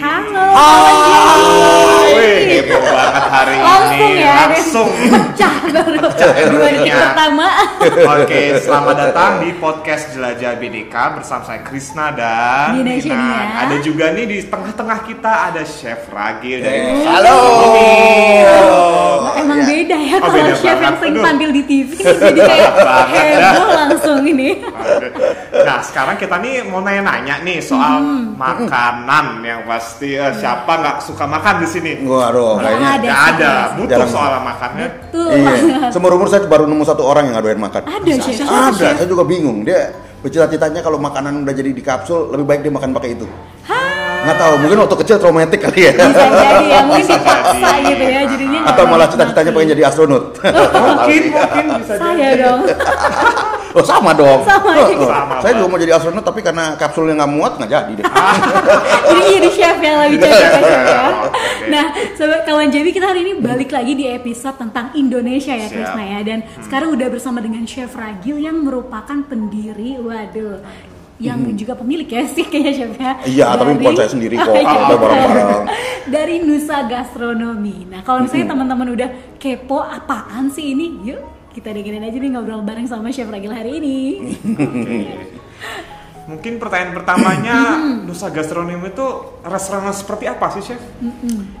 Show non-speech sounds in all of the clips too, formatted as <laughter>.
Halo. Wih, Langsung ya. Pecah baru. Dua detik Ya. pertama. Oke, selamat datang di podcast Jelajah BDK bersama saya Krisna dan Dina Dina. Shania. Ada juga nih di tengah-tengah kita ada Chef Ragil dari Eh, halo. Halo. Wah, emang Ya. beda ya Oh, kalau chef yang sering Aduh. tampil di TV jadi kayak Banget. heboh langsung ini. Nah, sekarang kita nih mau nanya-nanya nih soal Hmm. makanan yang pasti eh, siapa nggak suka makan di sini? Waduh, Nggak kayaknya ada. Nggak ada, butuh Jarang. Soal makannya. Tuh. Iya. <laughs> Seumur umur saya baru nemu satu orang yang nggak doyan makan. Ada chef. Ada, saya juga bingung. Dia bercita-citanya kalau makanan udah jadi di kapsul, lebih baik dia makan pakai itu. Nggak tahu, mungkin waktu kecil traumatik kali ya. Bisa jadi ya, mungkin dipaksa gitu ya jadinya. Atau malah cita-citanya pengen jadi astronot. Mungkin, mungkin bisa jadi. Saya dong. <laughs> oh sama dong. Sama Oh, juga. Sama, saya juga mau jadi astronot tapi karena kapsulnya nggak muat nggak jadi deh. <laughs> Jadi jadi chef yang lebih cocok ya chef ya. Nah, sobat kawan Jabi kita hari ini balik lagi di episode tentang Indonesia ya Siap. Krisna ya dan sekarang udah bersama dengan Chef Ragil yang merupakan pendiri, waduh, yang juga pemilik ya sih kayaknya chef ya. Iya, tapi bukan saya sendiri kok, <laughs> iya. kita bareng-bareng. <laughs> Dari Nusa Gastronomi. Nah, kalau misalnya teman-teman udah kepo apaan sih ini, yuk kita dengerin aja nih ngobrol bareng sama Chef Ragil hari ini. <laughs> Mungkin pertanyaan pertamanya <clears throat> Nusa Gastronomi itu restoran seperti apa sih chef?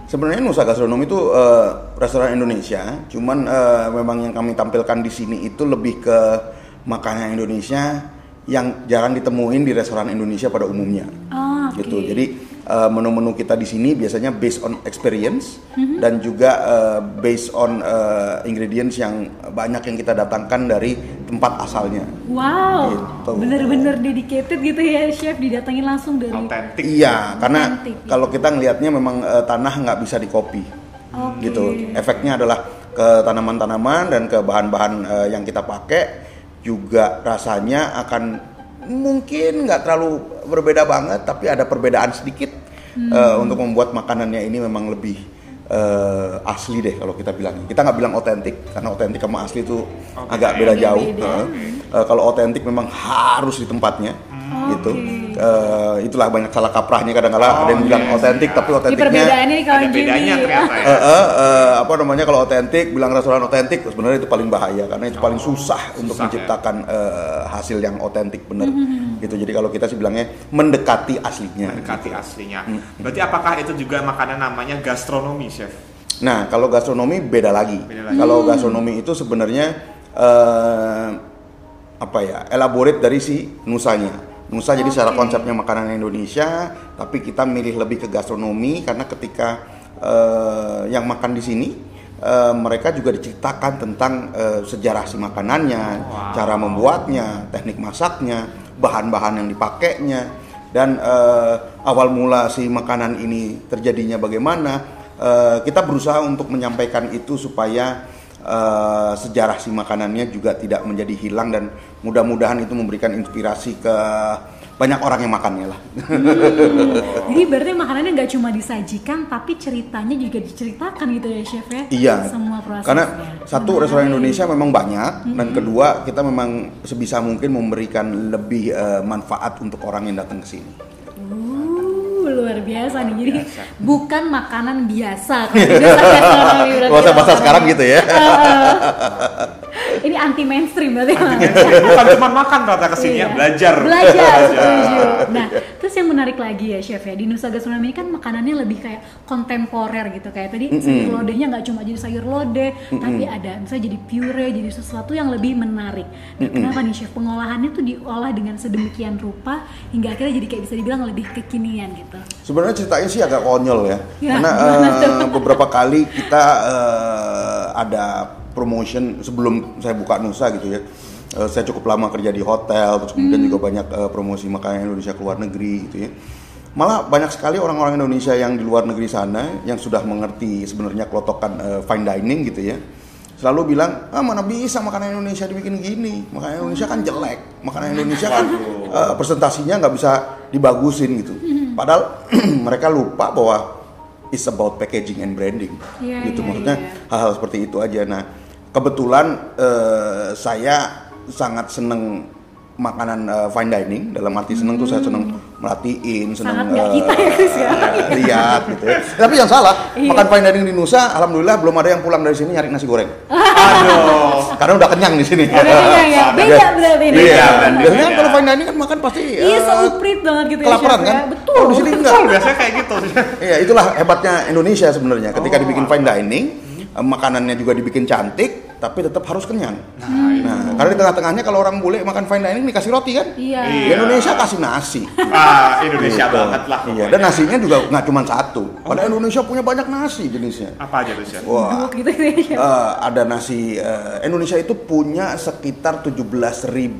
Sebenarnya Nusa Gastronomi itu eh, restoran Indonesia, cuman eh, memang yang kami tampilkan di sini itu lebih ke makanan Indonesia yang jarang ditemuin di restoran Indonesia pada umumnya. Ah, oke. Gitu. Jadi eh, menu-menu kita di sini biasanya based on experience Mm-hmm. dan juga eh, based on eh, ingredients yang banyak yang kita datangkan dari tempat asalnya. Wow, Gitu. bener-bener dedicated gitu ya chef didatengin langsung dari. Autentik. Iya, karena Otentik, ya. kalau kita ngelihatnya memang eh, tanah nggak bisa dikopi. Oke. gitu. Efeknya adalah ke tanaman-tanaman dan ke bahan-bahan eh, yang kita pakai juga rasanya akan mungkin nggak terlalu berbeda banget, tapi ada perbedaan sedikit eh, untuk membuat makanannya ini memang lebih eh, asli deh kalau kita bilang. Kita nggak bilang otentik karena otentik sama asli itu agak beda jauh. beda. Eh, eh, kalau otentik memang harus di tempatnya. Gitu. Oke. Eh, itulah banyak salah kaprahnya kadang-kadang Oh, ada yang bilang yes. otentik tapi otentiknya perbedaannya nih kawan Ada bedanya ternyata ya. Eh, eh, eh, apa namanya kalau otentik bilang restoran otentik sebenarnya itu paling bahaya karena itu paling susah untuk susah, menciptakan eh, hasil yang otentik bener gitu jadi kalau kita sih bilangnya mendekati aslinya Mendekati aslinya. Berarti apakah itu juga makanan namanya gastronomi chef? nah kalau gastronomi beda lagi, Beda lagi. kalau gastronomi itu sebenarnya eh, apa ya elaborate dari si nusanya nusa jadi secara konsepnya makanan Indonesia tapi kita milih lebih ke gastronomi karena ketika eh, yang makan di sini eh, mereka juga diceritakan tentang eh, sejarah si makanannya, Wow. cara membuatnya, teknik masaknya, bahan-bahan yang dipakainya, dan eh, awal mula si makanan ini terjadinya bagaimana. Eh, kita berusaha untuk menyampaikan itu supaya eh, sejarah si makanannya juga tidak menjadi hilang dan mudah-mudahan itu memberikan inspirasi ke banyak orang yang makannya lah. <laughs> Jadi berarti makanannya nggak cuma disajikan, tapi ceritanya juga diceritakan gitu ya chef ya? Iya. Semua prosesnya. Karena satu Menarik. restoran Indonesia memang banyak dan kedua kita memang sebisa mungkin memberikan lebih eh, manfaat untuk orang yang datang ke sini. Luar biasa nih. Jadi bukan makanan biasa. <laughs> Kalau di Nusa Gastronomi berarti Bahasa bahasa makanannya. sekarang gitu ya. Ini anti mainstream berarti. Bukan cuma makan ternyata ke sini ya, Iya. belajar. Belajar, setuju. Nah, terus yang menarik lagi ya chef ya di Nusa Gastronomi ini kan makanannya lebih kayak kontemporer gitu kayak tadi sayur lodehnya nggak cuma jadi sayur lodeh, tapi ada misalnya jadi puree, jadi sesuatu yang lebih menarik. Nah, kenapa nih chef pengolahannya tuh diolah dengan sedemikian rupa hingga akhirnya jadi kayak bisa dibilang lebih kekinian gitu. Sebenarnya ceritanya sih agak konyol ya, Ya, karena eh, beberapa kali kita eh, ada promotion sebelum saya buka Nusa gitu ya. Eh, saya cukup lama kerja di hotel, terus kemudian juga banyak eh, promosi makanan Indonesia ke luar negeri gitu ya. Malah banyak sekali orang-orang Indonesia yang di luar negeri sana yang sudah mengerti sebenarnya kelotokan eh, fine dining gitu ya. Selalu bilang, ah mana bisa makanan Indonesia dibikin gini, makanan Indonesia kan jelek, makanan Indonesia kan eh, presentasinya nggak bisa dibagusin gitu. Padahal <clears throat> mereka lupa bahwa it's about packaging and branding, Iya, gitu iya, maksudnya iya. hal-hal seperti itu aja. Nah kebetulan eh, saya sangat seneng makanan eh, fine dining dalam arti seneng tuh saya seneng merhatiin, seneng Sangat nggak kita ya, Chris, ya. eh, lihat gitu. ya. Tapi yang salah, Iya. makan fine dining di Nusa, alhamdulillah belum ada yang pulang dari sini nyari nasi goreng. <laughs> Aduh. Karena udah kenyang di sini. Udah kenyang ya. Beda berarti ini. Iya, Beda, biasanya beda. kalau fine dining kan makan pasti Iya, eh, seuprit banget gitu ya, kelaparan Chef, kan? ya. Betul. Kalau di sini enggak. Betul, biasanya kayak gitu. Iya, itulah hebatnya Indonesia sebenarnya. Ketika Oh, dibikin fine dining, makanannya juga dibikin cantik, tapi tetap harus kenyang. Nah, karena di tengah-tengahnya kalau orang bule makan fine dining dikasih roti kan? Iya. Di Iya. Indonesia kasih nasi. Ah, Indonesia Gitu. banget lah. Iya, dan nasinya juga nggak cuma satu. Padahal Indonesia punya banyak nasi jenisnya. Apa aja tuh, Chef? Wah, gitu ya, Chef. eh, ada nasi. eh, Indonesia itu punya sekitar 17.000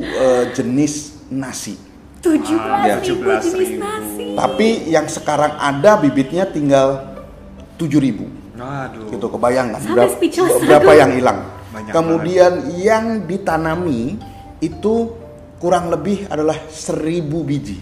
eh, jenis nasi. 17 Iya. ribu 17.000. jenis nasi. Tapi yang sekarang ada bibitnya tinggal 7.000. Aduh. gitu kebayang kan berapa, speechless. berapa yang hilang? Banyak kemudian yang ditanami itu kurang lebih adalah seribu biji.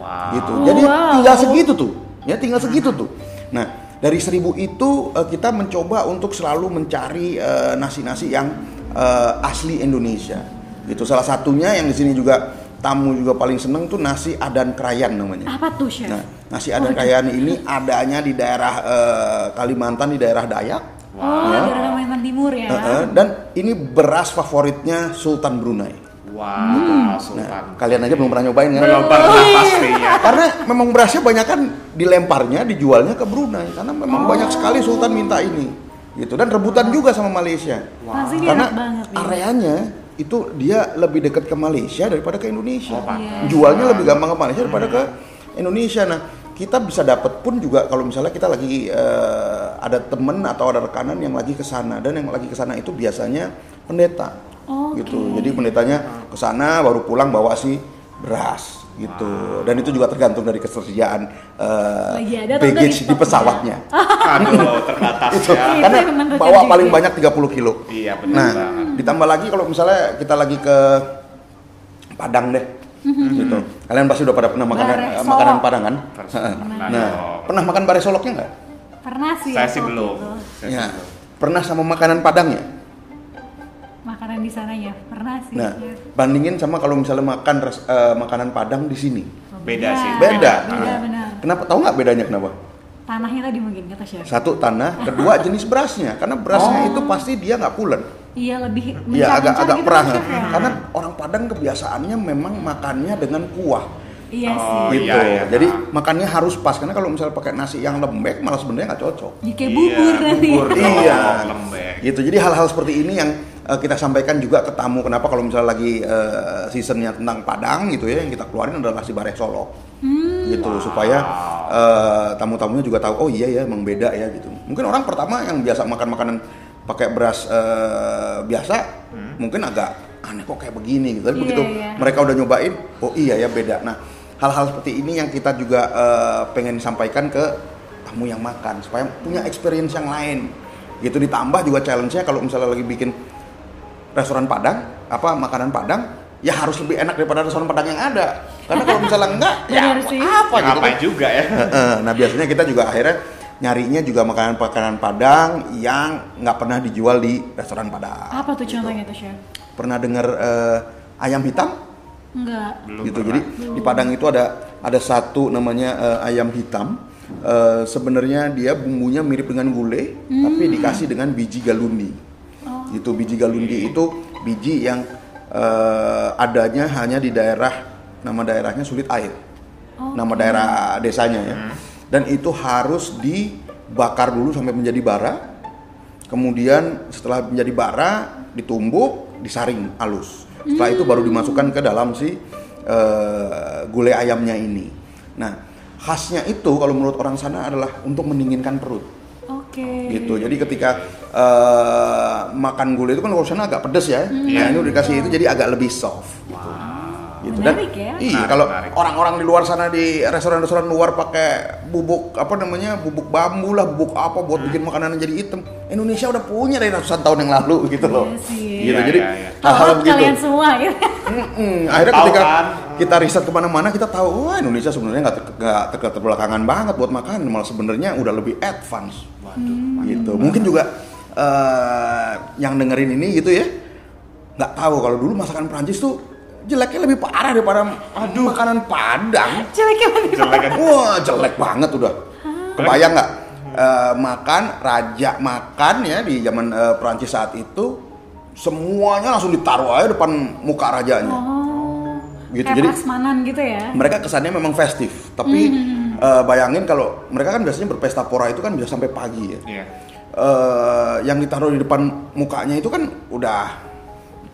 Wow. gitu. Oh, jadi wow. tinggal segitu tuh. Ya tinggal segitu tuh. Nah dari seribu itu eh, kita mencoba untuk selalu mencari eh, nasi-nasi yang eh, asli Indonesia. Gitu. Salah satunya yang di sini juga tamu juga paling seneng tuh nasi adan krayan namanya. Apa tuh, Chef? Nah, nasi adan krayan ini adanya di daerah eh, Kalimantan di daerah Dayak. Oh, Ya. daerah Kalimantan Timur ya. Eh, eh, dan ini beras favoritnya Sultan Brunei. Wow, Sultan. Nah, kalian aja belum pernah nyobain kan? Belum pernah pastinya. Karena memang berasnya banyak kan dilemparnya, dijualnya ke Brunei karena memang banyak sekali Sultan minta ini. Gitu dan rebutan juga sama Malaysia. Pasti dia Karena enak banget nih. areanya itu dia lebih dekat ke Malaysia daripada ke Indonesia. Oh, pantas. Jualnya lebih gampang ke Malaysia daripada ke Indonesia. Nah, kita bisa dapat pun juga kalau misalnya kita lagi eh, ada temen atau ada rekanan yang lagi ke sana dan yang lagi ke sana itu biasanya pendeta. Oke. Gitu. Jadi pendetanya ke sana baru pulang bawa si beras gitu. Dan itu juga tergantung dari ketersediaan eh, Lagi ada atau enggak baggage di pesawatnya. <laughs> Aduh, terbatas Itu. ya. Karena bawa paling juga. banyak 30 kilo. Iya, benar Nah, banget. ditambah lagi kalau misalnya kita lagi ke Padang deh, gitu. Kalian pasti udah pada pernah makan Bare eh, makanan Padang kan? Pernah. Heeh. Pernah Nah, pernah makan bare soloknya nggak? Pernah sih Saya ya, sih belum. Saya Ya. belum. Pernah sama makanan Padangnya? Makanan di sana ya, pernah sih. Nah, ya. bandingin sama kalau misalnya makan res- eh, makanan Padang di sini. Beda sih. Beda. Beda, Nah, benar. Kenapa? Tahu nggak bedanya kenapa? Tanahnya tadi mungkin kata chef. Satu tanah, kedua <laughs> jenis berasnya. Karena berasnya itu pasti dia nggak pulen. Iya lebih Iya agak agak gitu perah. kan, chef, ya? Karena orang Padang kebiasaannya memang makannya dengan kuah. Iya Oh, sih. gitu. iya, iya. Jadi makannya harus pas karena kalau misalnya pakai nasi yang lembek malah sebenarnya nggak cocok. Jadi kayak bubur Iya, nanti. bubur. <laughs> Iya. Lembek. Gitu. Jadi hal-hal seperti ini yang eh, kita sampaikan juga ke tamu. Kenapa kalau misalnya lagi eh, seasonnya tentang Padang gitu ya, yang kita keluarin adalah nasi bareh Solo. Gitu supaya eh, tamu-tamunya juga tahu oh iya ya emang beda ya gitu. Mungkin orang pertama yang biasa makan makanan pakai beras eh, biasa mungkin agak aneh kok kayak begini gitu. Tapi Iya, begitu iya. mereka udah nyobain, oh iya ya beda. Nah, hal-hal seperti ini yang kita juga eh, pengen sampaikan ke tamu yang makan supaya punya experience yang lain. Gitu ditambah juga challenge-nya kalau misalnya lagi bikin restoran Padang, apa makanan Padang, ya harus lebih enak daripada restoran Padang yang ada. Karena kalau misalnya enggak, ya sih. apa gitu kan. Ngapain juga ya? Heeh, nah biasanya kita juga akhirnya nyarinya juga makanan-makanan Padang yang nggak pernah dijual di restoran Padang. Apa tuh contohnya tuh chef? Pernah dengar eh, ayam hitam? Enggak. Belum gitu. pernah. Jadi di Padang itu ada ada satu namanya eh, ayam hitam. Eh, Sebenarnya dia bumbunya mirip dengan gulai, tapi dikasih dengan biji galundi. Gitu biji galundi itu biji yang eh, adanya hanya di daerah nama daerahnya Sulit Air. Nama daerah desanya ya. Dan itu harus dibakar dulu sampai menjadi bara. Kemudian setelah menjadi bara ditumbuk, disaring halus. Setelah itu baru dimasukkan ke dalam si eh, gulai ayamnya ini. Nah, khasnya itu kalau menurut orang sana adalah untuk mendinginkan perut Oke. gitu. Jadi ketika eh, makan gulai itu kan kalau sana agak pedes ya. Nah, ini udah dikasih itu jadi agak lebih soft gitu. Gitu. Menarik ya. Iya, kalau orang-orang di luar sana di restoran-restoran luar pakai bubuk apa namanya? bubuk bambu lah, bubuk apa buat bikin makanan jadi hitam. Indonesia udah punya dari ratusan tahun yang lalu gitu loh. Iya sih. Gitu. Iya, Jadi iya, iya. hal-hal begitu. kalian semua. Mm-mm. Akhirnya Tahu ketika kan? kita riset ke mana-mana kita tahu, wah Indonesia sebenarnya nggak nggak ter- terbelakangan banget buat makan, malah sebenarnya udah lebih advance. Gitu. Mungkin juga eh, yang dengerin ini gitu ya, nggak tahu kalau dulu masakan Prancis tuh jeleknya lebih parah daripada makanan Padang. Jeleknya lebih Jelek kan? Wah jelek banget udah. Kebayang nggak? Eh, makan raja makan ya di zaman eh, Perancis saat itu semuanya langsung ditaruh aja depan muka rajanya. Oh. Gitu, Kayak jadi- prasmanan gitu ya. Mereka kesannya memang festif, tapi eh, bayangin kalau mereka kan biasanya berpesta pora itu kan bisa sampai pagi ya. Iya. Eh, yang ditaruh di depan mukanya itu kan udah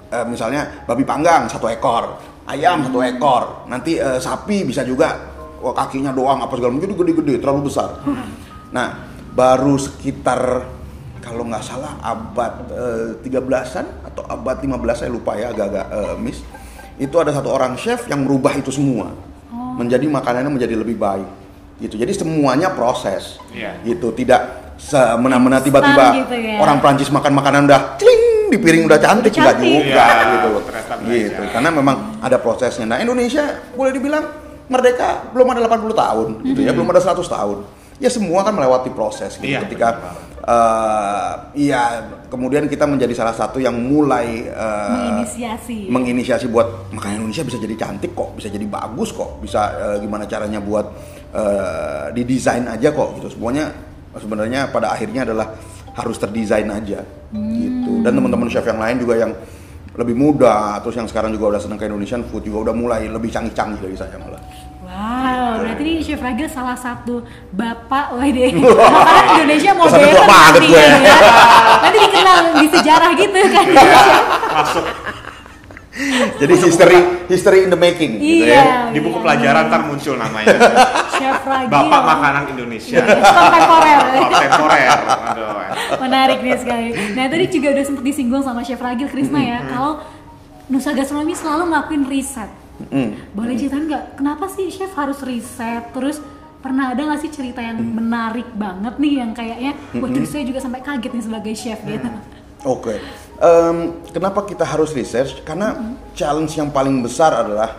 eh, misalnya babi panggang satu ekor, ayam satu ekor, nanti eh, sapi bisa juga wah, kakinya doang apa segala macam itu gede-gede terlalu besar. <laughs> Nah baru sekitar kalau nggak salah abad eh, 13-an atau abad 15 saya lupa ya agak-agak eh, miss. Itu ada satu orang chef yang merubah itu semua menjadi makanannya menjadi lebih baik gitu. Jadi semuanya proses Iya. gitu tidak semena-mena tiba-tiba gitu ya. orang Prancis makan makanan udah cling di piring udah cantik Udah nggak cantik. juga Iya, gitu ternyata belajar. gitu karena memang ada prosesnya nah Indonesia boleh dibilang merdeka belum ada 80 tahun gitu ya belum ada 100 tahun ya semua kan melewati proses gitu Iya, ketika eh iya kemudian kita menjadi salah satu yang mulai eh, Menginisiasi. menginisiasi buat makanan Indonesia bisa jadi cantik kok, bisa jadi bagus kok, bisa eh, gimana caranya buat eh, didesain aja kok gitu. Semuanya sebenarnya pada akhirnya adalah harus terdesain aja gitu. Dan teman-teman chef yang lain juga yang lebih muda, terus yang sekarang juga udah seneng ke Indonesian food juga udah mulai lebih canggih-canggih dari saya malah. Wow, berarti ini Chef Ragil salah satu bapak <laughs> WD makanan Indonesia modern nanti ya. Nanti dikenal di sejarah gitu kan. <laughs> Masuk <laughs> Jadi history history in the making gitu ya. Iya. di buku iya. pelajaran ntar muncul namanya. Chef Ragil. Bapak makanan Indonesia. kontemporer. Kontemporer. Aduh. Menarik nih sekali. Nah tadi juga udah sempet disinggung sama Chef Ragil Krisna ya, kalau Nusa Gastronomi selalu ngelakuin riset. Mm. Boleh ceritain nggak kenapa sih Chef harus riset? Terus pernah ada nggak sih cerita yang menarik banget nih yang kayaknya, waduh saya juga sampai kaget nih sebagai chef gitu. Oke, Em, kenapa kita harus research? Karena challenge yang paling besar adalah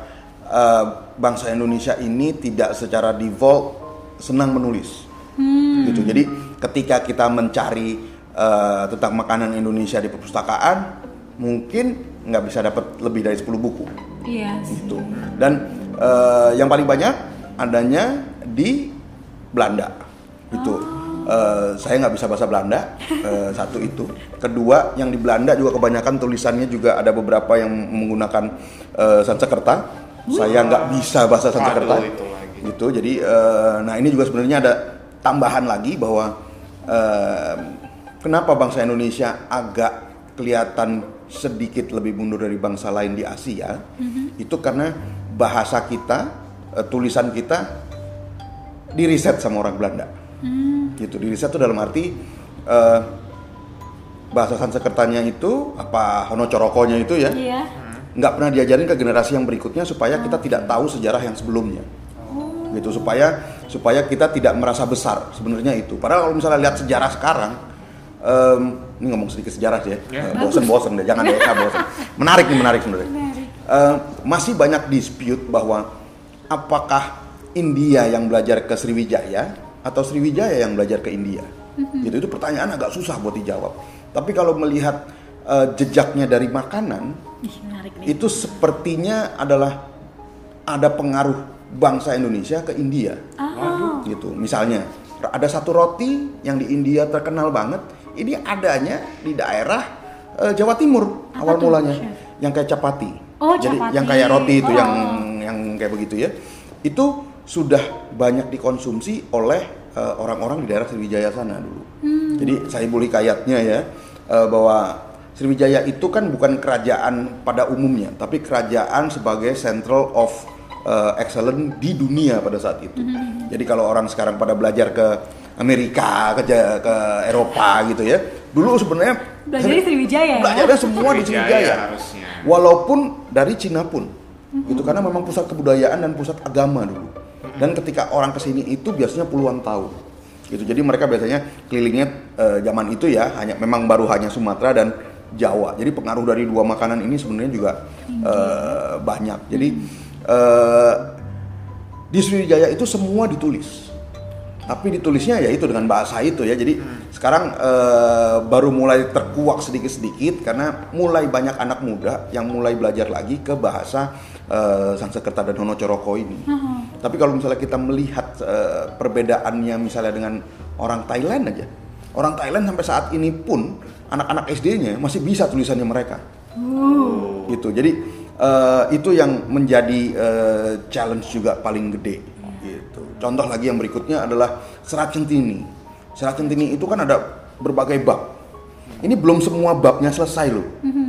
eh, bangsa Indonesia ini tidak secara default senang menulis, gitu. Jadi ketika kita mencari eh, tentang makanan Indonesia di perpustakaan, mungkin nggak bisa dapat lebih dari 10 buku Iya. sih. gitu. Dan eh, yang paling banyak adanya di Belanda gitu. Eh, saya nggak bisa bahasa Belanda eh, satu itu. Kedua yang di Belanda juga kebanyakan tulisannya juga ada beberapa yang menggunakan eh, Sanskerta. Saya nggak bisa bahasa Sanskerta. Waduh, itu lagi. Gitu. Jadi eh, nah ini juga sebenarnya ada tambahan lagi bahwa eh, kenapa bangsa Indonesia agak kelihatan sedikit lebih mundur dari bangsa lain di Asia itu karena bahasa kita eh, tulisan kita diriset sama orang Belanda gitu. Diriset itu dalam arti eh, bahasa Sanskertanya itu apa Hono Corokonya itu ya Iya. nggak pernah diajarin ke generasi yang berikutnya supaya kita tidak tahu sejarah yang sebelumnya. Gitu supaya supaya kita tidak merasa besar sebenarnya itu. Padahal kalau misalnya lihat sejarah sekarang em, ini ngomong sedikit sejarah sih ya. Ya. Eh, bosen-bosen deh jangan deh bosen. Menarik nih menarik sebenarnya. Menarik. Eh, masih banyak dispute bahwa apakah India yang belajar ke Sriwijaya atau Sriwijaya yang belajar ke India gitu itu pertanyaan agak susah buat dijawab tapi kalau melihat eh, jejaknya dari makanan Ih, menarik nih. itu sepertinya adalah ada pengaruh bangsa Indonesia ke India Oh. gitu misalnya ada satu roti yang di India terkenal banget ini adanya di daerah eh, Jawa Timur Apa awal tuh, mulanya Chef? yang kayak capati Oh, jadi capati. yang kayak roti itu Oh. yang yang kayak begitu ya itu sudah banyak dikonsumsi oleh eh, orang-orang di daerah Sriwijaya sana dulu Hmm. jadi saya boleh kayatnya ya eh, bahwa Sriwijaya itu kan bukan kerajaan pada umumnya, tapi kerajaan sebagai central of eh, excellence di dunia pada saat itu. Jadi kalau orang sekarang pada belajar ke Amerika, ke, ke Eropa gitu ya, dulu sebenarnya Belajar di Sriwijaya ya? belajarnya semua di Sriwijaya Sriwijaya. harusnya. Walaupun dari Cina pun, gitu karena memang pusat kebudayaan dan pusat agama dulu. Dan ketika orang ke sini itu biasanya puluhan tahun, gitu. Jadi mereka biasanya kelilingnya eh, zaman itu ya hanya memang baru hanya Sumatera dan Jawa. Jadi pengaruh dari dua makanan ini sebenarnya juga eh, banyak. Jadi eh, di Sriwijaya itu semua ditulis, tapi ditulisnya ya itu dengan bahasa itu ya. Jadi sekarang eh, baru mulai terkuak sedikit-sedikit karena mulai banyak anak muda yang mulai belajar lagi ke bahasa eh, Sanskerta dan Hono Choroko ini. Tapi kalau misalnya kita melihat eh, perbedaannya misalnya dengan orang Thailand aja. Orang Thailand sampai saat ini pun anak-anak SD-nya masih bisa tulisannya mereka. Gitu. Jadi eh, itu yang menjadi eh, challenge juga paling gede. Contoh lagi yang berikutnya adalah serat centini. Serat centini itu kan ada berbagai bab. Ini belum semua babnya selesai loh.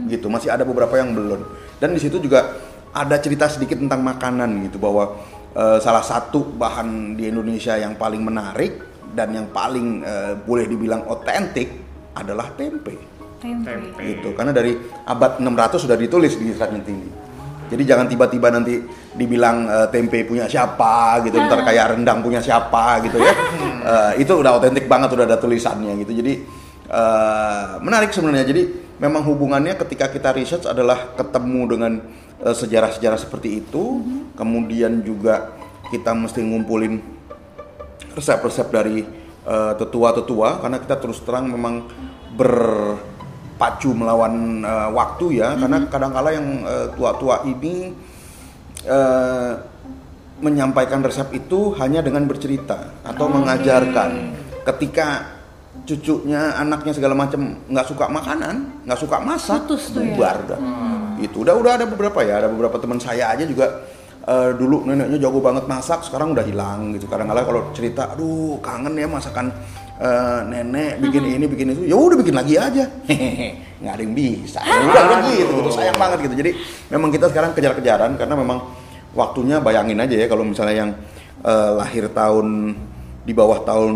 Gitu. Masih ada beberapa yang belum. Dan di situ juga ada cerita sedikit tentang makanan gitu bahwa eh, salah satu bahan di Indonesia yang paling menarik dan yang paling eh, boleh dibilang otentik adalah tempe Tempe. Tempe. gitu karena dari abad 600 sudah ditulis di Serat Centini jadi jangan tiba-tiba nanti dibilang eh, tempe punya siapa gitu ntar kayak rendang punya siapa gitu ya. <laughs> Eh, itu udah otentik banget udah ada tulisannya gitu. Jadi eh, menarik sebenarnya. Jadi memang hubungannya ketika kita research adalah ketemu dengan eh, sejarah-sejarah seperti itu. Kemudian juga kita mesti ngumpulin resep-resep dari eh, tetua-tetua. Karena kita terus terang memang berpacu melawan eh, waktu ya. Karena kadangkala yang eh, tua-tua ini eh, menyampaikan resep itu hanya dengan bercerita atau mengajarkan. Ketika cucunya anaknya segala macam nggak suka makanan nggak suka masak Putus ya? bubar dah. Itu udah udah ada beberapa ya. Ada beberapa teman saya aja juga eh, dulu neneknya jago banget masak sekarang udah hilang gitu. Kadang-kala kalau cerita aduh kangen ya masakan eh, nenek bikin ini bikin itu. Ya udah bikin lagi aja. Hehehe nggak ada yang bisa. Ya udah gitu, gitu. Sayang banget gitu. Jadi memang kita sekarang kejar-kejaran karena memang waktunya bayangin aja ya kalau misalnya yang eh, lahir tahun di bawah tahun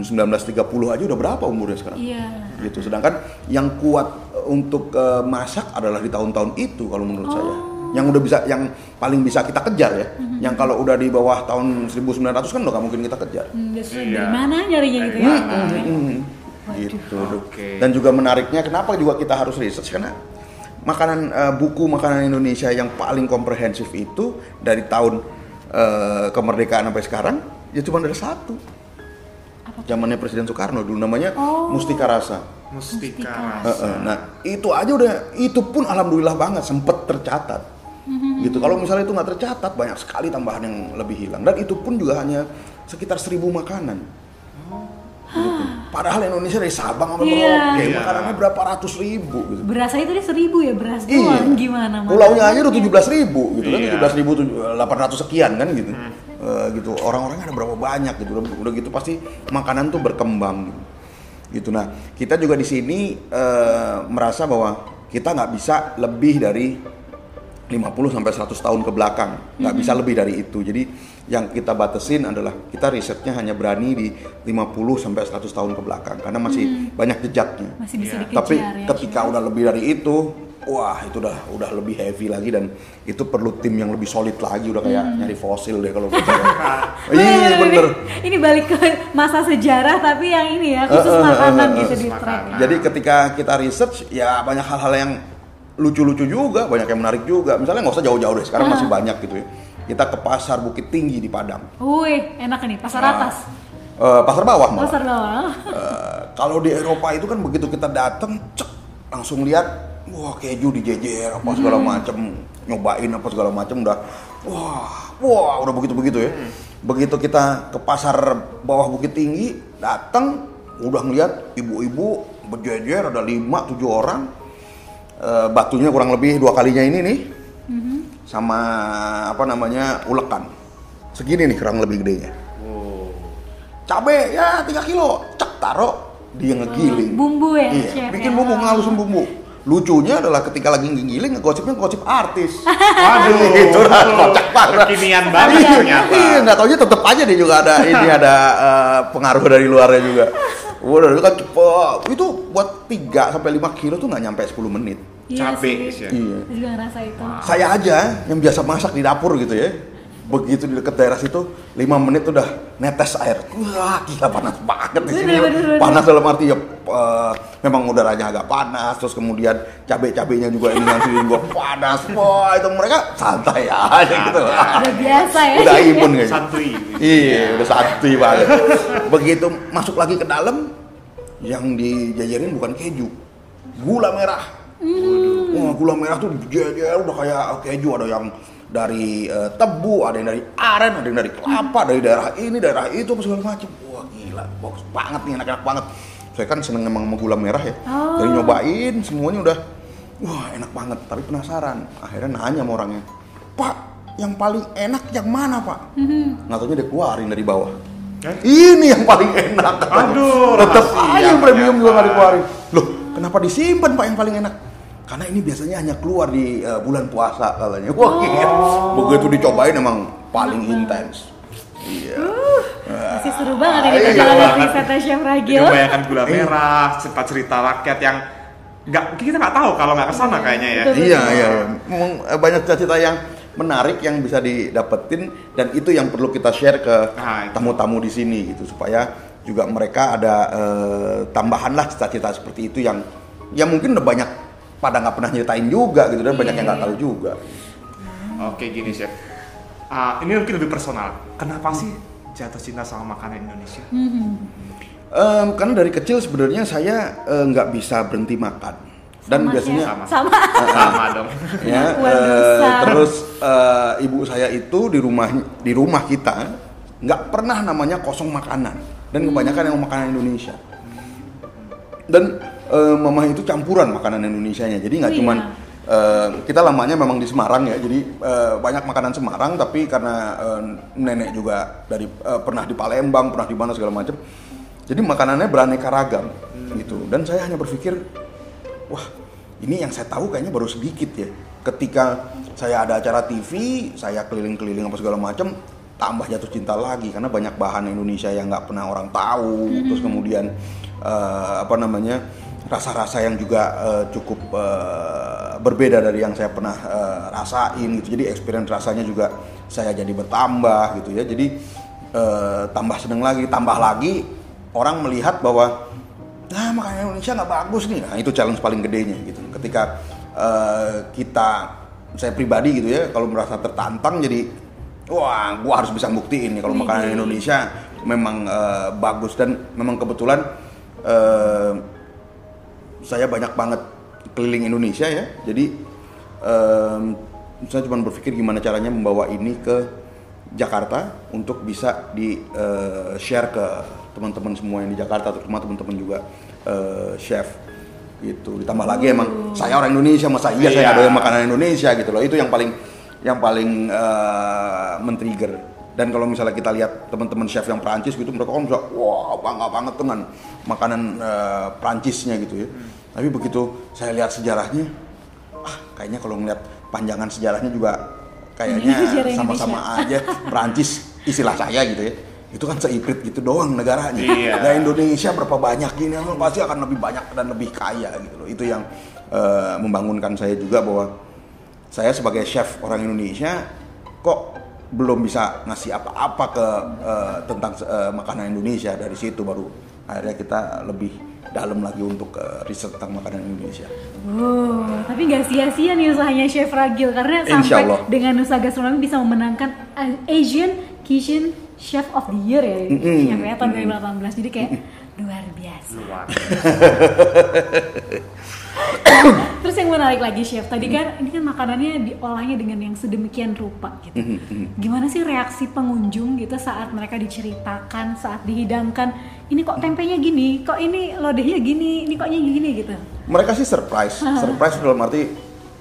1930 aja udah berapa umurnya sekarang? Iya. gitu. Sedangkan yang kuat untuk eh, masak adalah di tahun-tahun itu kalau menurut saya yang udah bisa yang paling bisa kita kejar ya. Yang kalau udah di bawah tahun 1900 kan udah gak mungkin kita kejar. Hmm, terus Iya. Dari mana nyarinya gitu ya? Hmm, gitu. Oke. dan juga menariknya kenapa juga kita harus research? Karena makanan eh, buku makanan Indonesia yang paling komprehensif itu dari tahun eh, kemerdekaan sampai sekarang ya cuma ada satu. Zamannya Presiden Soekarno dulu namanya Mustika Rasa. Mustika. Heeh, nah itu aja udah itu pun alhamdulillah banget sempet tercatat gitu kalau misalnya itu nggak tercatat banyak sekali tambahan yang lebih hilang dan itu pun juga hanya sekitar seribu makanan Gitu. padahal Indonesia dari Sabang sampai Iya. Merauke Iya. makanannya berapa ratus ribu gitu Berasa itu dia seribu ya beras Iya. doang gimana? Pulaunya aja udah 17 ribu gitu kan, Iya. 17 ribu 800 sekian kan gitu. Eh, gitu. Orang-orangnya ada berapa banyak gitu. Udah, udah gitu pasti makanan tuh berkembang gitu. Gitu. Nah, kita juga di sini eh, merasa bahwa kita nggak bisa lebih dari 50 sampai 100 tahun ke belakang. Nggak bisa lebih dari itu. Jadi yang kita batasin adalah kita risetnya hanya berani di 50 sampai 100 tahun ke belakang karena masih banyak jejaknya. Masih bisa Iya. dikejar Tapi ya. ketika udah lebih dari itu, wah itu udah udah lebih heavy lagi dan itu perlu tim yang lebih solid lagi udah kayak nyari fosil deh kalau buat <laughs> saya. Iya bener. Ini balik ke masa sejarah tapi yang ini ya khusus Eh, eh, makanan eh, eh, gitu di track. makanan. Jadi ketika kita research ya banyak hal-hal yang lucu-lucu juga, banyak yang menarik juga. Misalnya nggak usah jauh-jauh deh, sekarang masih banyak gitu ya. Kita ke pasar Bukit Tinggi di Padang. Wih, enak nih pasar Nah, atas. eh, pasar bawah malah. Pasar bawah. Eh, kalau di Eropa itu kan begitu kita datang, cek langsung lihat, wah keju dijejer apa segala macem, nyobain apa segala macem udah, wah, wah udah begitu begitu ya. Begitu kita ke pasar bawah Bukit Tinggi, datang udah ngeliat ibu-ibu berjejer ada lima tujuh orang, Eh, batunya kurang lebih dua kalinya ini nih, sama apa namanya ulekan, segini nih kurang lebih gedenya. Cabe ya 3 kilo. Cek taro dia ngegiling. Bumbu ya, iya chef bikin ya. bumbu ngalusin bumbu. Lucunya adalah ketika lagi ngegiling ngegosipnya ngegosip artis. <laughs> Waduh. <laughs> itu lah kocak banget. Kekinian banget Iya, ternyata. iya nggak taunya tetep aja dia juga ada ini <laughs> ada eh, pengaruh dari luarnya juga Waduh, itu kan cepet. Itu buat 3 sampai 5 kilo tuh nggak nyampe 10 menit. Iya Capek sih. ya. Iya. Saya juga ngerasa itu. Saya aja yang biasa masak di dapur gitu ya. Begitu di dekat daerah situ 5 menit udah netes air. Wah, gila panas banget di sini. Panas dalam arti ya eh, memang udaranya agak panas terus kemudian cabai-cabainya juga ini nanti juga panas. Wah, itu mereka santai aja gitu. Udah biasa ya. Udah imun kayaknya. Santuy. Iya, udah santuy banget. Begitu masuk lagi ke dalam, yang dijajarin bukan keju, gula merah. Wah, gula merah tuh jajar udah kayak keju ada yang dari eh, tebu, ada yang dari aren, ada yang dari kelapa, dari daerah ini, daerah itu, apa segala macam. Wah gila, bagus banget nih, enak-enak banget. Saya kan seneng emang sama gula merah ya. Oh. Jadi nyobain semuanya udah, wah enak banget. Tapi penasaran, akhirnya nanya sama orangnya, Pak, yang paling enak yang mana Pak? Nggak taunya dia keluarin dari bawah. Eh? Ini yang paling enak. katanya. Aduh, tetap aja yang premium juga nggak dikeluarin. Loh, kenapa disimpan Pak yang paling enak? Karena ini biasanya hanya keluar di eh, bulan puasa katanya. <laughs> Wah, gila. Begitu dicobain emang paling intens. Iya. Masih seru banget ini Iya perjalanan wisata Chef Jadi Ragil. membayangkan gula merah, cerita-cerita rakyat yang nggak kita nggak tahu kalau nggak ke sana kayaknya ya. Betul. Iya, iya, iya. Eh, banyak cerita-cerita yang menarik yang bisa didapetin dan itu yang perlu kita share ke Nah, tamu-tamu di sini gitu supaya juga mereka ada eh, tambahan lah cerita-cerita seperti itu yang yang mungkin udah banyak pada nggak pernah nyeritain juga gitu dan banyak yang nggak tahu juga. Oke gini chef, Ah, ini mungkin lebih personal. Kenapa sih jatuh cinta sama makanan Indonesia? Em, karena dari kecil sebenarnya saya eh, nggak bisa berhenti makan dan Sama, biasanya Chef. Sama. Sama. <laughs> Sama dong. ya biasa. terus eh, ibu saya itu di rumah di rumah kita nggak pernah namanya kosong makanan dan kebanyakan yang makanan Indonesia dan eh, mama itu campuran makanan Indonesia nya jadi nggak Oh, cuman iya. eh, kita lamanya memang di Semarang ya jadi eh, banyak makanan Semarang tapi karena eh, nenek juga dari eh, pernah di Palembang pernah di mana segala macam jadi makanannya beraneka ragam gitu dan saya hanya berpikir wah ini yang saya tahu kayaknya baru sedikit ya. Ketika saya ada acara TV saya keliling-keliling apa segala macam tambah jatuh cinta lagi. Karena banyak bahan Indonesia yang nggak pernah orang tahu. Terus kemudian eh, apa namanya rasa-rasa yang juga eh, cukup eh, berbeda dari yang saya pernah eh, rasain gitu. Jadi experience rasanya juga saya jadi bertambah gitu ya. Jadi eh, tambah seneng lagi tambah lagi orang melihat bahwa nah makanan Indonesia nggak bagus nih. Nah itu challenge paling gedenya gitu. Ketika eh, kita saya pribadi gitu ya kalau merasa tertantang jadi wah gua harus bisa buktiin nih kalau makanan Widih. Indonesia memang eh, bagus. Dan memang kebetulan eh, saya banyak banget keliling Indonesia ya. Jadi em, saya cuma berpikir gimana caranya membawa ini ke Jakarta untuk bisa di eh, share ke teman-teman semua yang di Jakarta terutama teman-teman juga eh, chef gitu. Ditambah lagi emang saya orang Indonesia masa iya saya Iya. ada makanan Indonesia gitu loh. Itu yang paling yang paling eh, men-trigger. Dan kalau misalnya kita lihat teman-teman chef yang Prancis gitu mereka kan bisa wah bangga banget dengan makanan eh, Prancisnya gitu ya. Tapi begitu saya lihat sejarahnya ah kayaknya kalau ngeliat panjangan sejarahnya juga kayaknya Sejarah sama-sama aja. Prancis istilah saya gitu ya itu kan seiprit gitu doang negaranya Iya. nah Indonesia berapa banyak gini emang pasti akan lebih banyak dan lebih kaya gitu loh itu yang eh, membangunkan saya juga bahwa saya sebagai chef orang Indonesia kok belum bisa ngasih apa-apa ke eh, tentang eh, makanan Indonesia dari situ baru akhirnya kita lebih dalam lagi untuk eh, riset tentang makanan Indonesia. Oh, tapi nggak sia-sia nih usahanya Chef Ragil karena Insya sampai Allah. dengan Nusa Gastronomi bisa memenangkan uh, Asian Kitchen Chef of the Year ya, Mm-mm. Chef ya tahun 2018. Jadi kayak luar biasa. Luar. <coughs> Terus yang menarik lagi Chef, tadi kan ini kan makanannya diolahnya dengan yang sedemikian rupa gitu. Gimana sih reaksi pengunjung gitu saat mereka diceritakan, saat dihidangkan, ini kok tempenya gini, kok ini lodehnya gini, ini koknya gini gitu. Mereka sih surprise, surprise dalam arti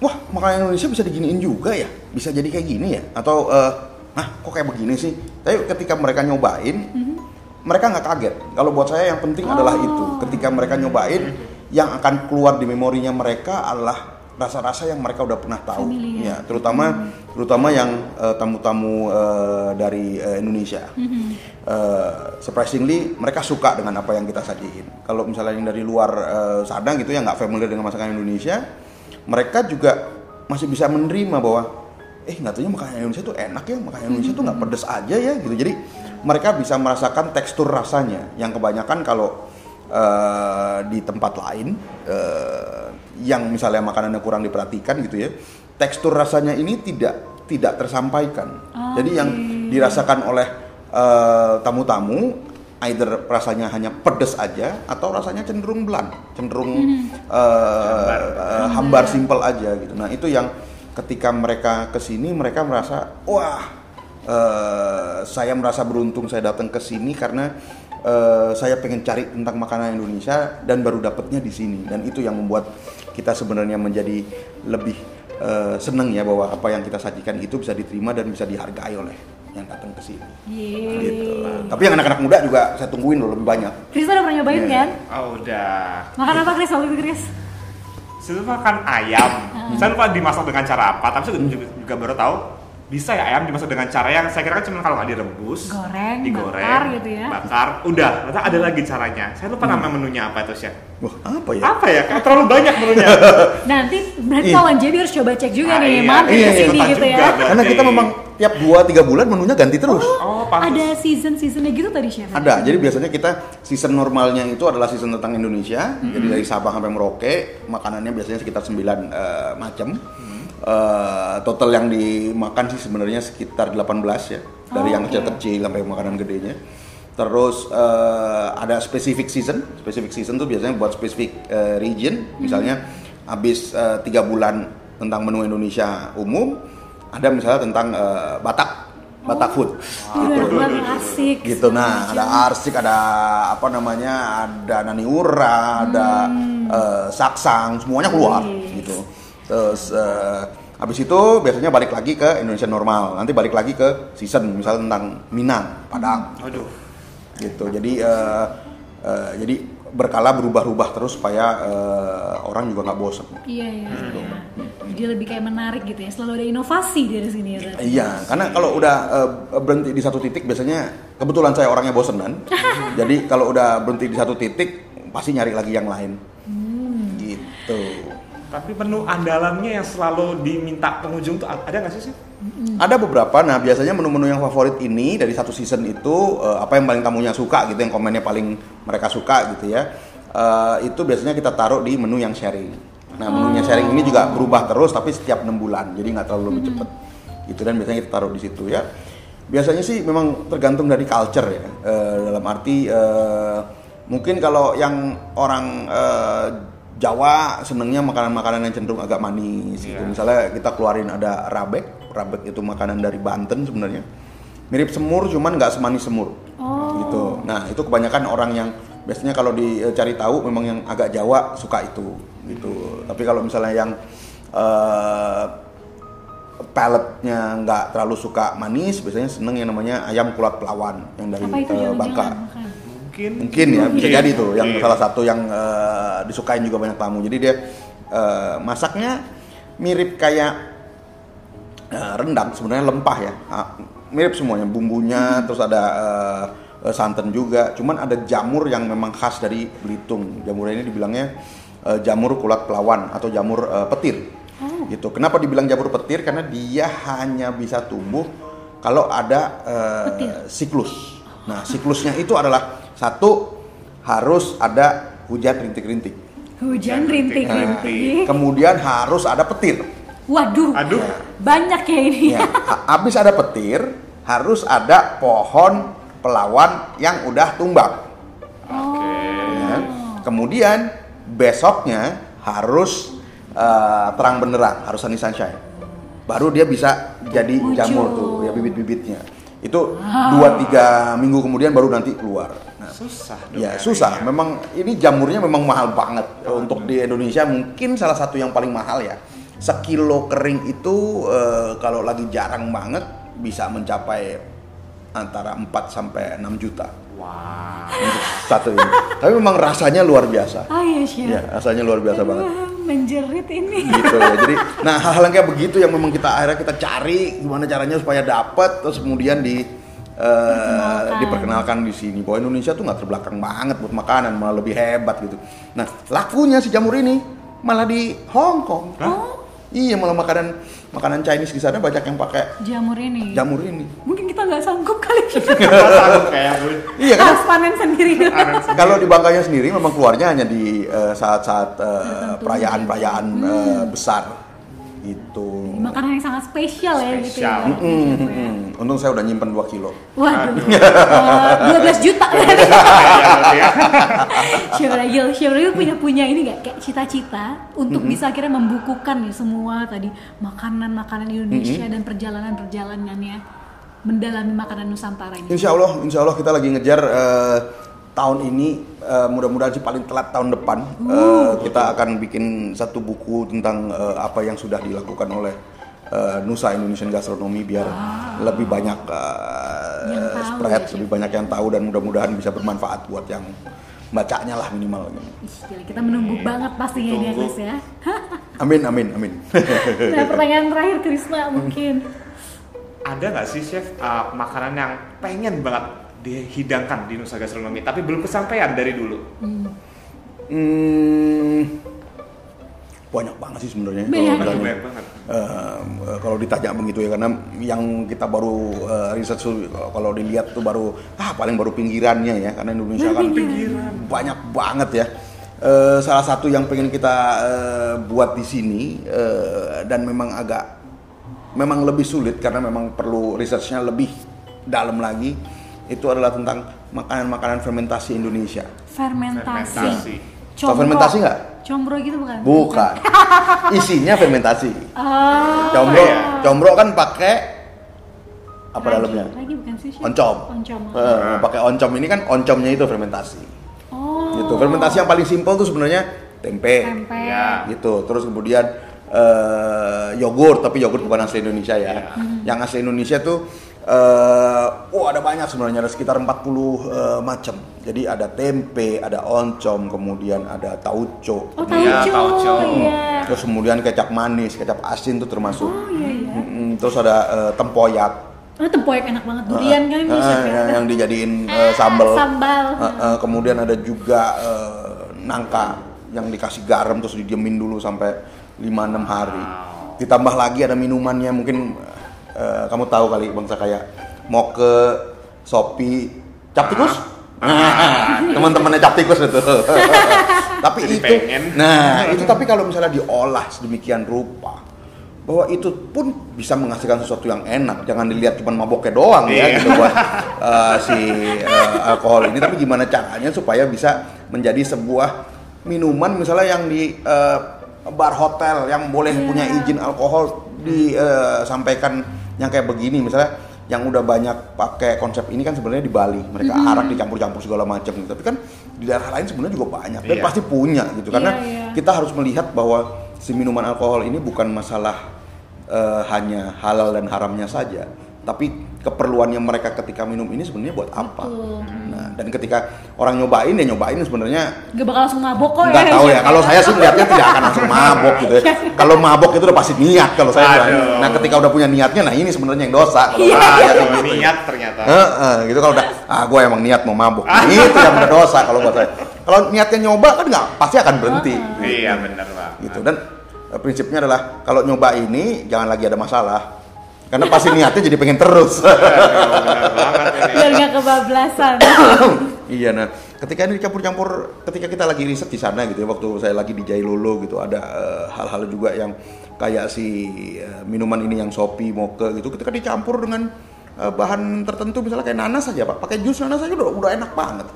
wah makanan Indonesia bisa diginiin juga ya, bisa jadi kayak gini ya, atau eh ah kok kayak begini sih. Tapi ketika mereka nyobain, mereka nggak kaget. Kalau buat saya yang penting adalah Oh. itu, ketika mereka nyobain, yang akan keluar di memorinya mereka adalah rasa-rasa yang mereka udah pernah tahu, Familiar. ya terutama terutama yang eh, tamu-tamu eh, dari eh, Indonesia. Eh, surprisingly mereka suka dengan apa yang kita sajiin. Kalau misalnya yang dari luar eh, sana gitu yang nggak familiar dengan masakan Indonesia, mereka juga masih bisa menerima bahwa eh nggak taunya makanan Indonesia tuh enak ya, makanan Indonesia tuh nggak pedes aja ya gitu. Jadi mereka bisa merasakan tekstur rasanya yang kebanyakan kalau eh, di tempat lain eh, yang misalnya makanannya kurang diperhatikan gitu ya, tekstur rasanya ini tidak tidak tersampaikan. Oh, Jadi yang oke. dirasakan oleh eh, tamu-tamu either rasanya hanya pedes aja atau rasanya cenderung bland, cenderung eh, eh, hambar simple aja gitu. Nah itu yang ketika mereka ke sini mereka merasa wah eh, saya merasa beruntung saya datang ke sini karena eh, saya pengen cari tentang makanan Indonesia dan baru dapetnya di sini dan itu yang membuat kita sebenarnya menjadi lebih eh, seneng ya bahwa apa yang kita sajikan itu bisa diterima dan bisa dihargai oleh yang datang ke sini. Gitu lah. Tapi yang anak-anak muda juga saya tungguin loh lebih banyak. Chris udah pernah nyobain Iya. kan? Oh udah. Makan apa Chris waktu itu Chris? Saya makan ayam. Saya lupa dimasak dengan cara apa, tapi saya juga, juga baru tahu bisa ya ayam dimasak dengan cara yang saya kira kan cuma kalau nggak direbus, Goreng, digoreng, bakar gitu ya. bakar, udah. Ternyata ada lagi caranya. Saya lupa nama menunya apa itu chef. Wah apa ya? Apa ya? Kayak terlalu banyak menunya. Nanti berarti Iya. kawan JB harus coba cek juga Ah, nih, iya. mampir Iya, ke iya, sini letak gitu juga, ya. berarti. Karena kita memang tiap 2-3 bulan menunya ganti terus. Oh, pantas. Ada season-seasonnya gitu tadi chef? Ada, jadi biasanya kita season normalnya itu adalah season tentang Indonesia. Jadi dari Sabang sampai Merauke, makanannya biasanya sekitar 9 eh, macam. Eh, total yang dimakan sih sebenarnya sekitar 18 ya. Dari Oh, yang kecil-kecil sampai makanan gedenya. Terus eh, ada specific season. Specific season tuh biasanya buat specific eh, region. Misalnya habis eh, tiga bulan tentang menu Indonesia umum, ada misalnya tentang eh, Batak, Batak food. Gitu. Buat arsik. gitu nah ada arsik ada apa namanya ada naniura ada eh, saksang semuanya keluar Wih. gitu terus eh, habis itu biasanya balik lagi ke Indonesia normal nanti balik lagi ke season misalnya tentang Minang Padang Aduh. gitu jadi eh, eh, jadi berkala berubah-ubah terus supaya eh, orang juga nggak bosan Iya, iya, iya. Jadi lebih kayak menarik gitu ya. Selalu ada inovasi dari sini ya. berarti. Iya, karena kalau udah eh, berhenti di satu titik biasanya kebetulan saya orangnya bosenan. <laughs> jadi kalau udah berhenti di satu titik pasti nyari lagi yang lain. Gitu. Tapi menu andalannya yang selalu diminta pengunjung tuh ada nggak sih sih? Ada beberapa. Nah, biasanya menu-menu yang favorit ini dari satu season itu eh, apa yang paling tamunya suka gitu, yang komennya paling mereka suka gitu ya. Eh, itu biasanya kita taruh di menu yang sharing. Nah, menunya sharing ini juga berubah terus tapi setiap enam bulan, jadi nggak terlalu lebih cepet. Itu dan biasanya kita taruh di situ ya. Biasanya sih memang tergantung dari culture ya. Eh, dalam arti eh, mungkin kalau yang orang eh, Jawa senengnya makanan-makanan yang cenderung agak manis gitu. Iya. Misalnya kita keluarin ada rabek, rabek itu makanan dari Banten sebenarnya. Mirip semur cuman nggak semanis semur. Oh. Gitu. Nah, itu kebanyakan orang yang biasanya kalau dicari tahu memang yang agak Jawa suka itu gitu. Tapi kalau misalnya yang eh paletnya nggak terlalu suka manis, biasanya seneng yang namanya ayam kulat pelawan yang dari Apa itu eh, Bangka. Mungkin. Mungkin ya bisa Mungkin. jadi tuh yang Mungkin. salah satu yang eh, disukain juga banyak tamu. Jadi dia eh, masaknya mirip kayak eh, rendang sebenarnya lempah ya. Ah, mirip semuanya bumbunya terus ada eh, santan juga. Cuman ada jamur yang memang khas dari Belitung. Jamur ini dibilangnya eh, jamur kulat pelawan atau jamur eh, petir. Gitu. Kenapa dibilang jamur petir? Karena dia hanya bisa tumbuh kalau ada Petir. siklus. Nah, siklusnya itu adalah satu harus ada hujan rintik-rintik. Hujan Nah, rintik-rintik. kemudian harus ada petir. Waduh. Aduh. Banyak ya ini. Ya, ha- habis ada petir, harus ada pohon pelawan yang udah tumbang. Oke. ya. Kemudian besoknya harus eh, terang benderang, harus sunny sunshine. Baru dia bisa jadi jamur tuh, ya bibit-bibitnya. Itu dua tiga minggu kemudian baru nanti keluar. Nah, Susah. dong Ya ya, susah, ya. memang ini jamurnya memang mahal banget untuk di Indonesia mungkin salah satu yang paling mahal ya. Sekilo kering itu eh, kalau lagi jarang banget bisa mencapai antara 4 sampai 6 juta Wah. untuk satu ini. Tapi memang rasanya luar biasa. Ah iya chef. Ya, rasanya luar biasa banget. Menjerit ini. Gitu ya. Jadi, nah hal-hal yang kayak begitu yang memang kita akhirnya kita cari gimana caranya supaya dapat terus kemudian di eh, Perkenalkan. diperkenalkan di sini bahwa Indonesia tuh nggak terbelakang banget buat makanan malah lebih hebat gitu. Nah lakunya si jamur ini malah di Hong Kong. Oh, Iya malah makanan makanan Chinese di sana banyak yang pakai jamur ini. jamur ini. Mungkin kita nggak sanggup kali. <laughs> Sanggup kayak. Iya kan? Harus <laughs> panen sendiri. Kalau di Bangkanya sendiri memang keluarnya hanya di eh, saat-saat eh, perayaan-perayaan eh, besar itu. Makanan yang sangat spesial ya gitu ya. Spesial. berarti, chef, ya. Hmm, Untung saya udah nyimpen 2 kilo. Waduh, <laughs> eh, 12 juta. ya. Chef Ragil, Chef Ragil punya punya ini nggak kayak cita-cita untuk bisa akhirnya membukukan nih semua tadi makanan-makanan Indonesia dan perjalanan-perjalanannya mendalami makanan Nusantara ini. Insya Allah, insya Allah kita lagi ngejar eh, tahun ini eh, mudah-mudahan sih paling telat tahun depan eh, kita akan bikin satu buku tentang eh, apa yang sudah dilakukan oleh eh, Nusa Indonesian Gastronomy biar lebih banyak Yang tahu spread, ya, lebih banyak yang tahu dan mudah-mudahan bisa bermanfaat buat yang bacanya lah minimal. Ih, kita menunggu banget pastinya ya. Chris <laughs> ya. Amin, amin, amin. Nah pertanyaan terakhir Krisna mungkin. Ada nggak sih chef uh, makanan yang pengen banget dihidangkan di Nusa Gastronomi tapi belum kesampaian dari dulu? Hmm, banyak banget sih sebenarnya. kalau Banyak. ditanya. Banyak banget. Eh, kalau ditanya begitu ya karena yang kita baru eh, riset tuh, kalau dilihat tuh baru ah paling baru pinggirannya ya karena Indonesia kan banyak banget ya. Eh, salah satu yang pengen kita eh, buat di sini eh, dan memang agak memang lebih sulit karena memang perlu researchnya lebih dalam lagi itu adalah tentang makanan-makanan fermentasi Indonesia. Fermentasi. Fermentasi. Tau fermentasi nggak? Combro gitu bukan? Bukan. <laughs> Isinya fermentasi. Oh, Combro, iya. combro kan pakai apa Ragi. dalamnya? Ragi bukan sih? Oncom. Oncom. Eh, pakai oncom ini kan oncomnya itu fermentasi. Oh. Gitu. Fermentasi yang paling simpel tuh sebenarnya tempe. Tempe. Ya. Gitu. Terus kemudian eh, yogurt, tapi yogurt bukan asli Indonesia ya. Ya. Yang asli Indonesia tuh eh oh ada banyak sebenarnya ada sekitar 40 eh, macam. Jadi ada tempe, ada oncom, kemudian ada tauco. Oh Iya, tauco. tauco. Iya. Terus kemudian kecap manis, kecap asin tuh termasuk. Oh iya iya. Mm-mm, terus ada eh, tempoyak. Oh tempoyak enak banget durian kan ini Eh, chef ya. yang, yang dijadiin <laughs> eh, sambal. Sambal. Eh, eh, kemudian ada juga eh, nangka yang dikasih garam terus didiemin dulu sampai 5-6 hari. Ditambah lagi ada minumannya mungkin eh, kamu tahu kali bangsa kayak moke, sopi, cap tikus. Nah, <laughs> teman-temannya cap tikus itu. <laughs> tapi Jadi itu, pengen. nah itu tapi kalau misalnya diolah sedemikian rupa, bahwa itu pun bisa menghasilkan sesuatu yang enak. Jangan dilihat cuma maboknya doang ya Iya. gitu buat <laughs> eh, si eh, alkohol ini, tapi gimana caranya supaya bisa menjadi sebuah minuman misalnya yang di eh, bar hotel yang boleh Iya. punya izin alkohol disampaikan yang kayak begini misalnya yang udah banyak pakai konsep ini kan sebenarnya di Bali mereka Mm-hmm. arak dicampur-campur segala macam gitu. tapi kan di daerah lain sebenarnya juga banyak dan Iya. pasti punya gitu karena Iya, iya. kita harus melihat bahwa si minuman alkohol ini bukan masalah eh, hanya halal dan haramnya saja, tapi keperluannya mereka ketika minum ini sebenarnya buat apa? Betul. Nah, dan ketika orang nyobain ya nyobain sebenarnya Gak bakal langsung mabok kok nggak ya. tahu ya. Kalau saya sih melihatnya tidak akan langsung <laughs> mabok gitu ya. Kalau mabok itu udah pasti niat kalau saya. bilang. Aduh. Nah, ketika udah punya niatnya, nah ini sebenarnya yang dosa. Kalau Iya. Ah, gitu. niat ternyata. Heeh, gitu kalau udah ah gue emang niat mau mabuk. <laughs> itu yang udah dosa kalau buat saya. Kalau niatnya nyoba kan nggak pasti akan berhenti. Iya benar bang. Gitu dan eh, prinsipnya adalah kalau nyoba ini jangan lagi ada masalah. Karena pasti niatnya jadi pengen terus. Ini. Biar gak kebablasan. <laughs> iya nah, ketika ini dicampur-campur ketika kita lagi riset di sana gitu ya waktu saya lagi di Jailolo gitu ada eh, hal-hal juga yang kayak si eh, minuman ini yang sopi moke gitu ketika dicampur dengan eh, bahan tertentu misalnya kayak nanas aja Pak, pakai jus nanas aja udah udah enak banget.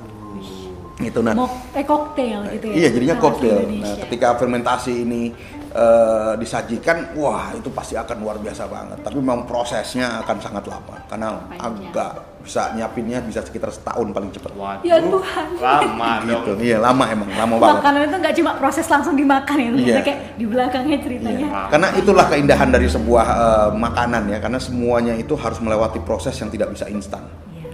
Gitu nah. Mau eh koktail gitu ya. Iya jadinya koktail. Nah, Indonesia. ketika fermentasi ini eh, disajikan, wah itu pasti akan luar biasa banget. Tapi memang prosesnya akan sangat lama karena Panjang. agak bisa nyiapinnya bisa sekitar setahun paling cepat. Waduh. Ya Tuhan. Lama <laughs> Gitu. dong. Iya lama emang, lama banget. Makanan itu nggak cuma proses langsung dimakan ya, Iya. kayak di belakangnya ceritanya. Iya. Karena itulah keindahan dari sebuah eh, makanan ya, karena semuanya itu harus melewati proses yang tidak bisa instan.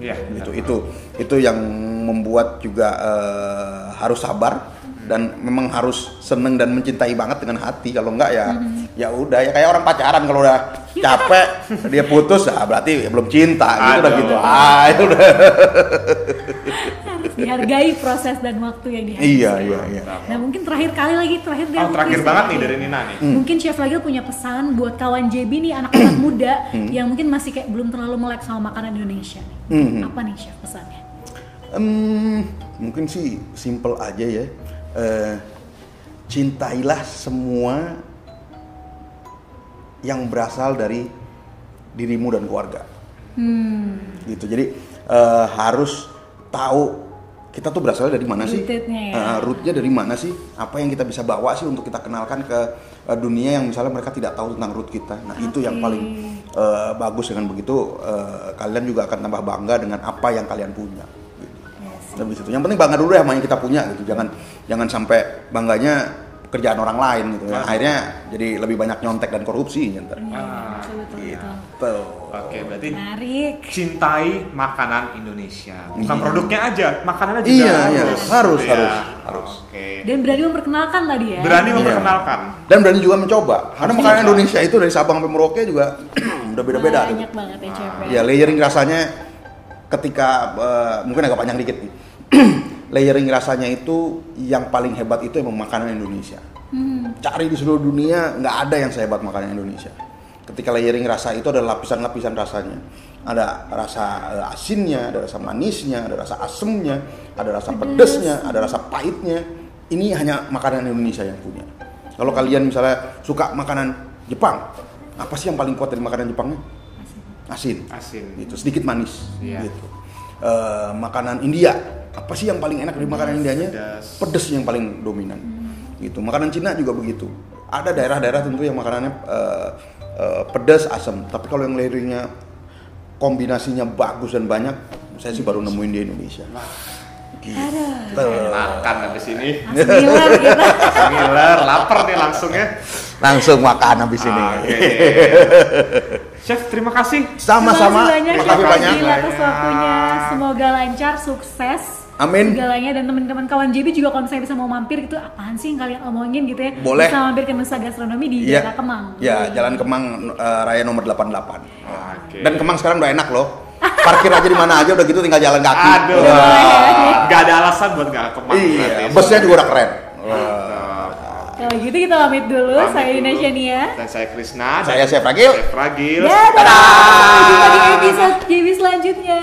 Iya. Gitu. Itu itu yang membuat juga eh, harus sabar dan memang harus seneng dan mencintai banget dengan hati. Kalau enggak ya ya udah ya kayak orang pacaran kalau udah capek <laughs> dia putus ya berarti belum cinta gitu udah gitu. Ah, itu udah. Harus dihargai proses dan waktu yang dihabiskan. iya, iya, iya. Nah mungkin terakhir kali lagi terakhir Oh, terakhir banget ya. nih dari Nina nih. Mungkin Chef Lagil punya pesan buat kawan JB nih anak-anak <coughs> muda Hmm. yang mungkin masih kayak belum terlalu melek sama makanan Indonesia. Hmm. Apa nih Chef pesannya? Em, mungkin sih simple aja ya. Eh, cintailah semua yang berasal dari dirimu dan keluarga. Hmm. gitu jadi eh, harus tahu kita tuh berasalnya dari mana sih Rootednya ya. Eh, rootnya dari mana sih apa yang kita bisa bawa sih untuk kita kenalkan ke eh, dunia yang misalnya mereka tidak tahu tentang root kita nah itu yang paling eh, bagus dengan begitu eh, kalian juga akan tambah bangga dengan apa yang kalian punya. Lebih situ yang penting bangga dulu ya sama yang kita punya gitu jangan jangan sampai bangganya kerjaan orang lain gitu ya akhirnya jadi lebih banyak nyontek dan korupsi ntar Iya, Ah, gitu Oke, berarti Menarik. cintai makanan Indonesia. Bukan produknya aja, makanannya juga Iya, iya. harus. Harus, Gitu ya. harus, harus. Oke. Dan berani memperkenalkan tadi ya. Berani Iya. memperkenalkan. dan berani juga mencoba karena makanan mencoba. Indonesia itu dari Sabang sampai Merauke juga <clears throat> udah beda-beda gitu. Banyak banget ya chef ya. ya layering rasanya ketika eh, mungkin agak panjang dikit nih <clears throat> layering rasanya itu yang paling hebat itu emang makanan Indonesia. Hmm. cari di seluruh dunia nggak ada yang sehebat makanan Indonesia. Ketika layering rasa itu ada lapisan-lapisan rasanya. Ada rasa eh, asinnya ada rasa manisnya ada rasa asemnya ada rasa pedesnya ada rasa pahitnya. Ini hanya makanan Indonesia yang punya. Kalau kalian misalnya suka makanan Jepang apa sih yang paling kuat dari makanan Jepangnya? Asin. Asin. gitu sedikit manis. Iya. gitu. Eh, makanan India apa sih yang paling enak dari makanan Indianya Pedas. pedes yang paling dominan gitu makanan Cina juga begitu ada daerah-daerah tentu yang makanannya eh, eh, pedas asam tapi kalau yang layeringnya kombinasinya bagus dan banyak saya sih baru nemuin di Indonesia gitu. Makan habis ini. Langsung ngiler gitu. Ngiler, lapar nih langsung ya. langsung makan habis ini Oke. <laughs> Chef, terima kasih. sama-sama Terima kasih banyak terima kasih banyak Fadil atas waktunya. Semoga lancar, sukses. Amin. Segalanya dan teman-teman kawan JB juga kalau misalnya bisa mau mampir gitu, apaan sih yang kalian omongin gitu ya? Boleh. Bisa mampir ke Nusa Gastronomi di Iya. Jakarta Kemang. Ya, Jalan Kemang eh, Raya nomor 88. Oke. Dan Kemang sekarang udah enak loh. Parkir aja di mana aja udah gitu tinggal jalan kaki. Aduh. Wah. Gak ada alasan buat gak ke mana. Iya, busnya juga udah keren. Kalau gitu kita pamit dulu. Pamit saya dulu. Indonesia Nia. Dan saya Krisna. Saya Chef Ragil. Chef Ragil. Dadah. Jumpa di episode JB selanjutnya.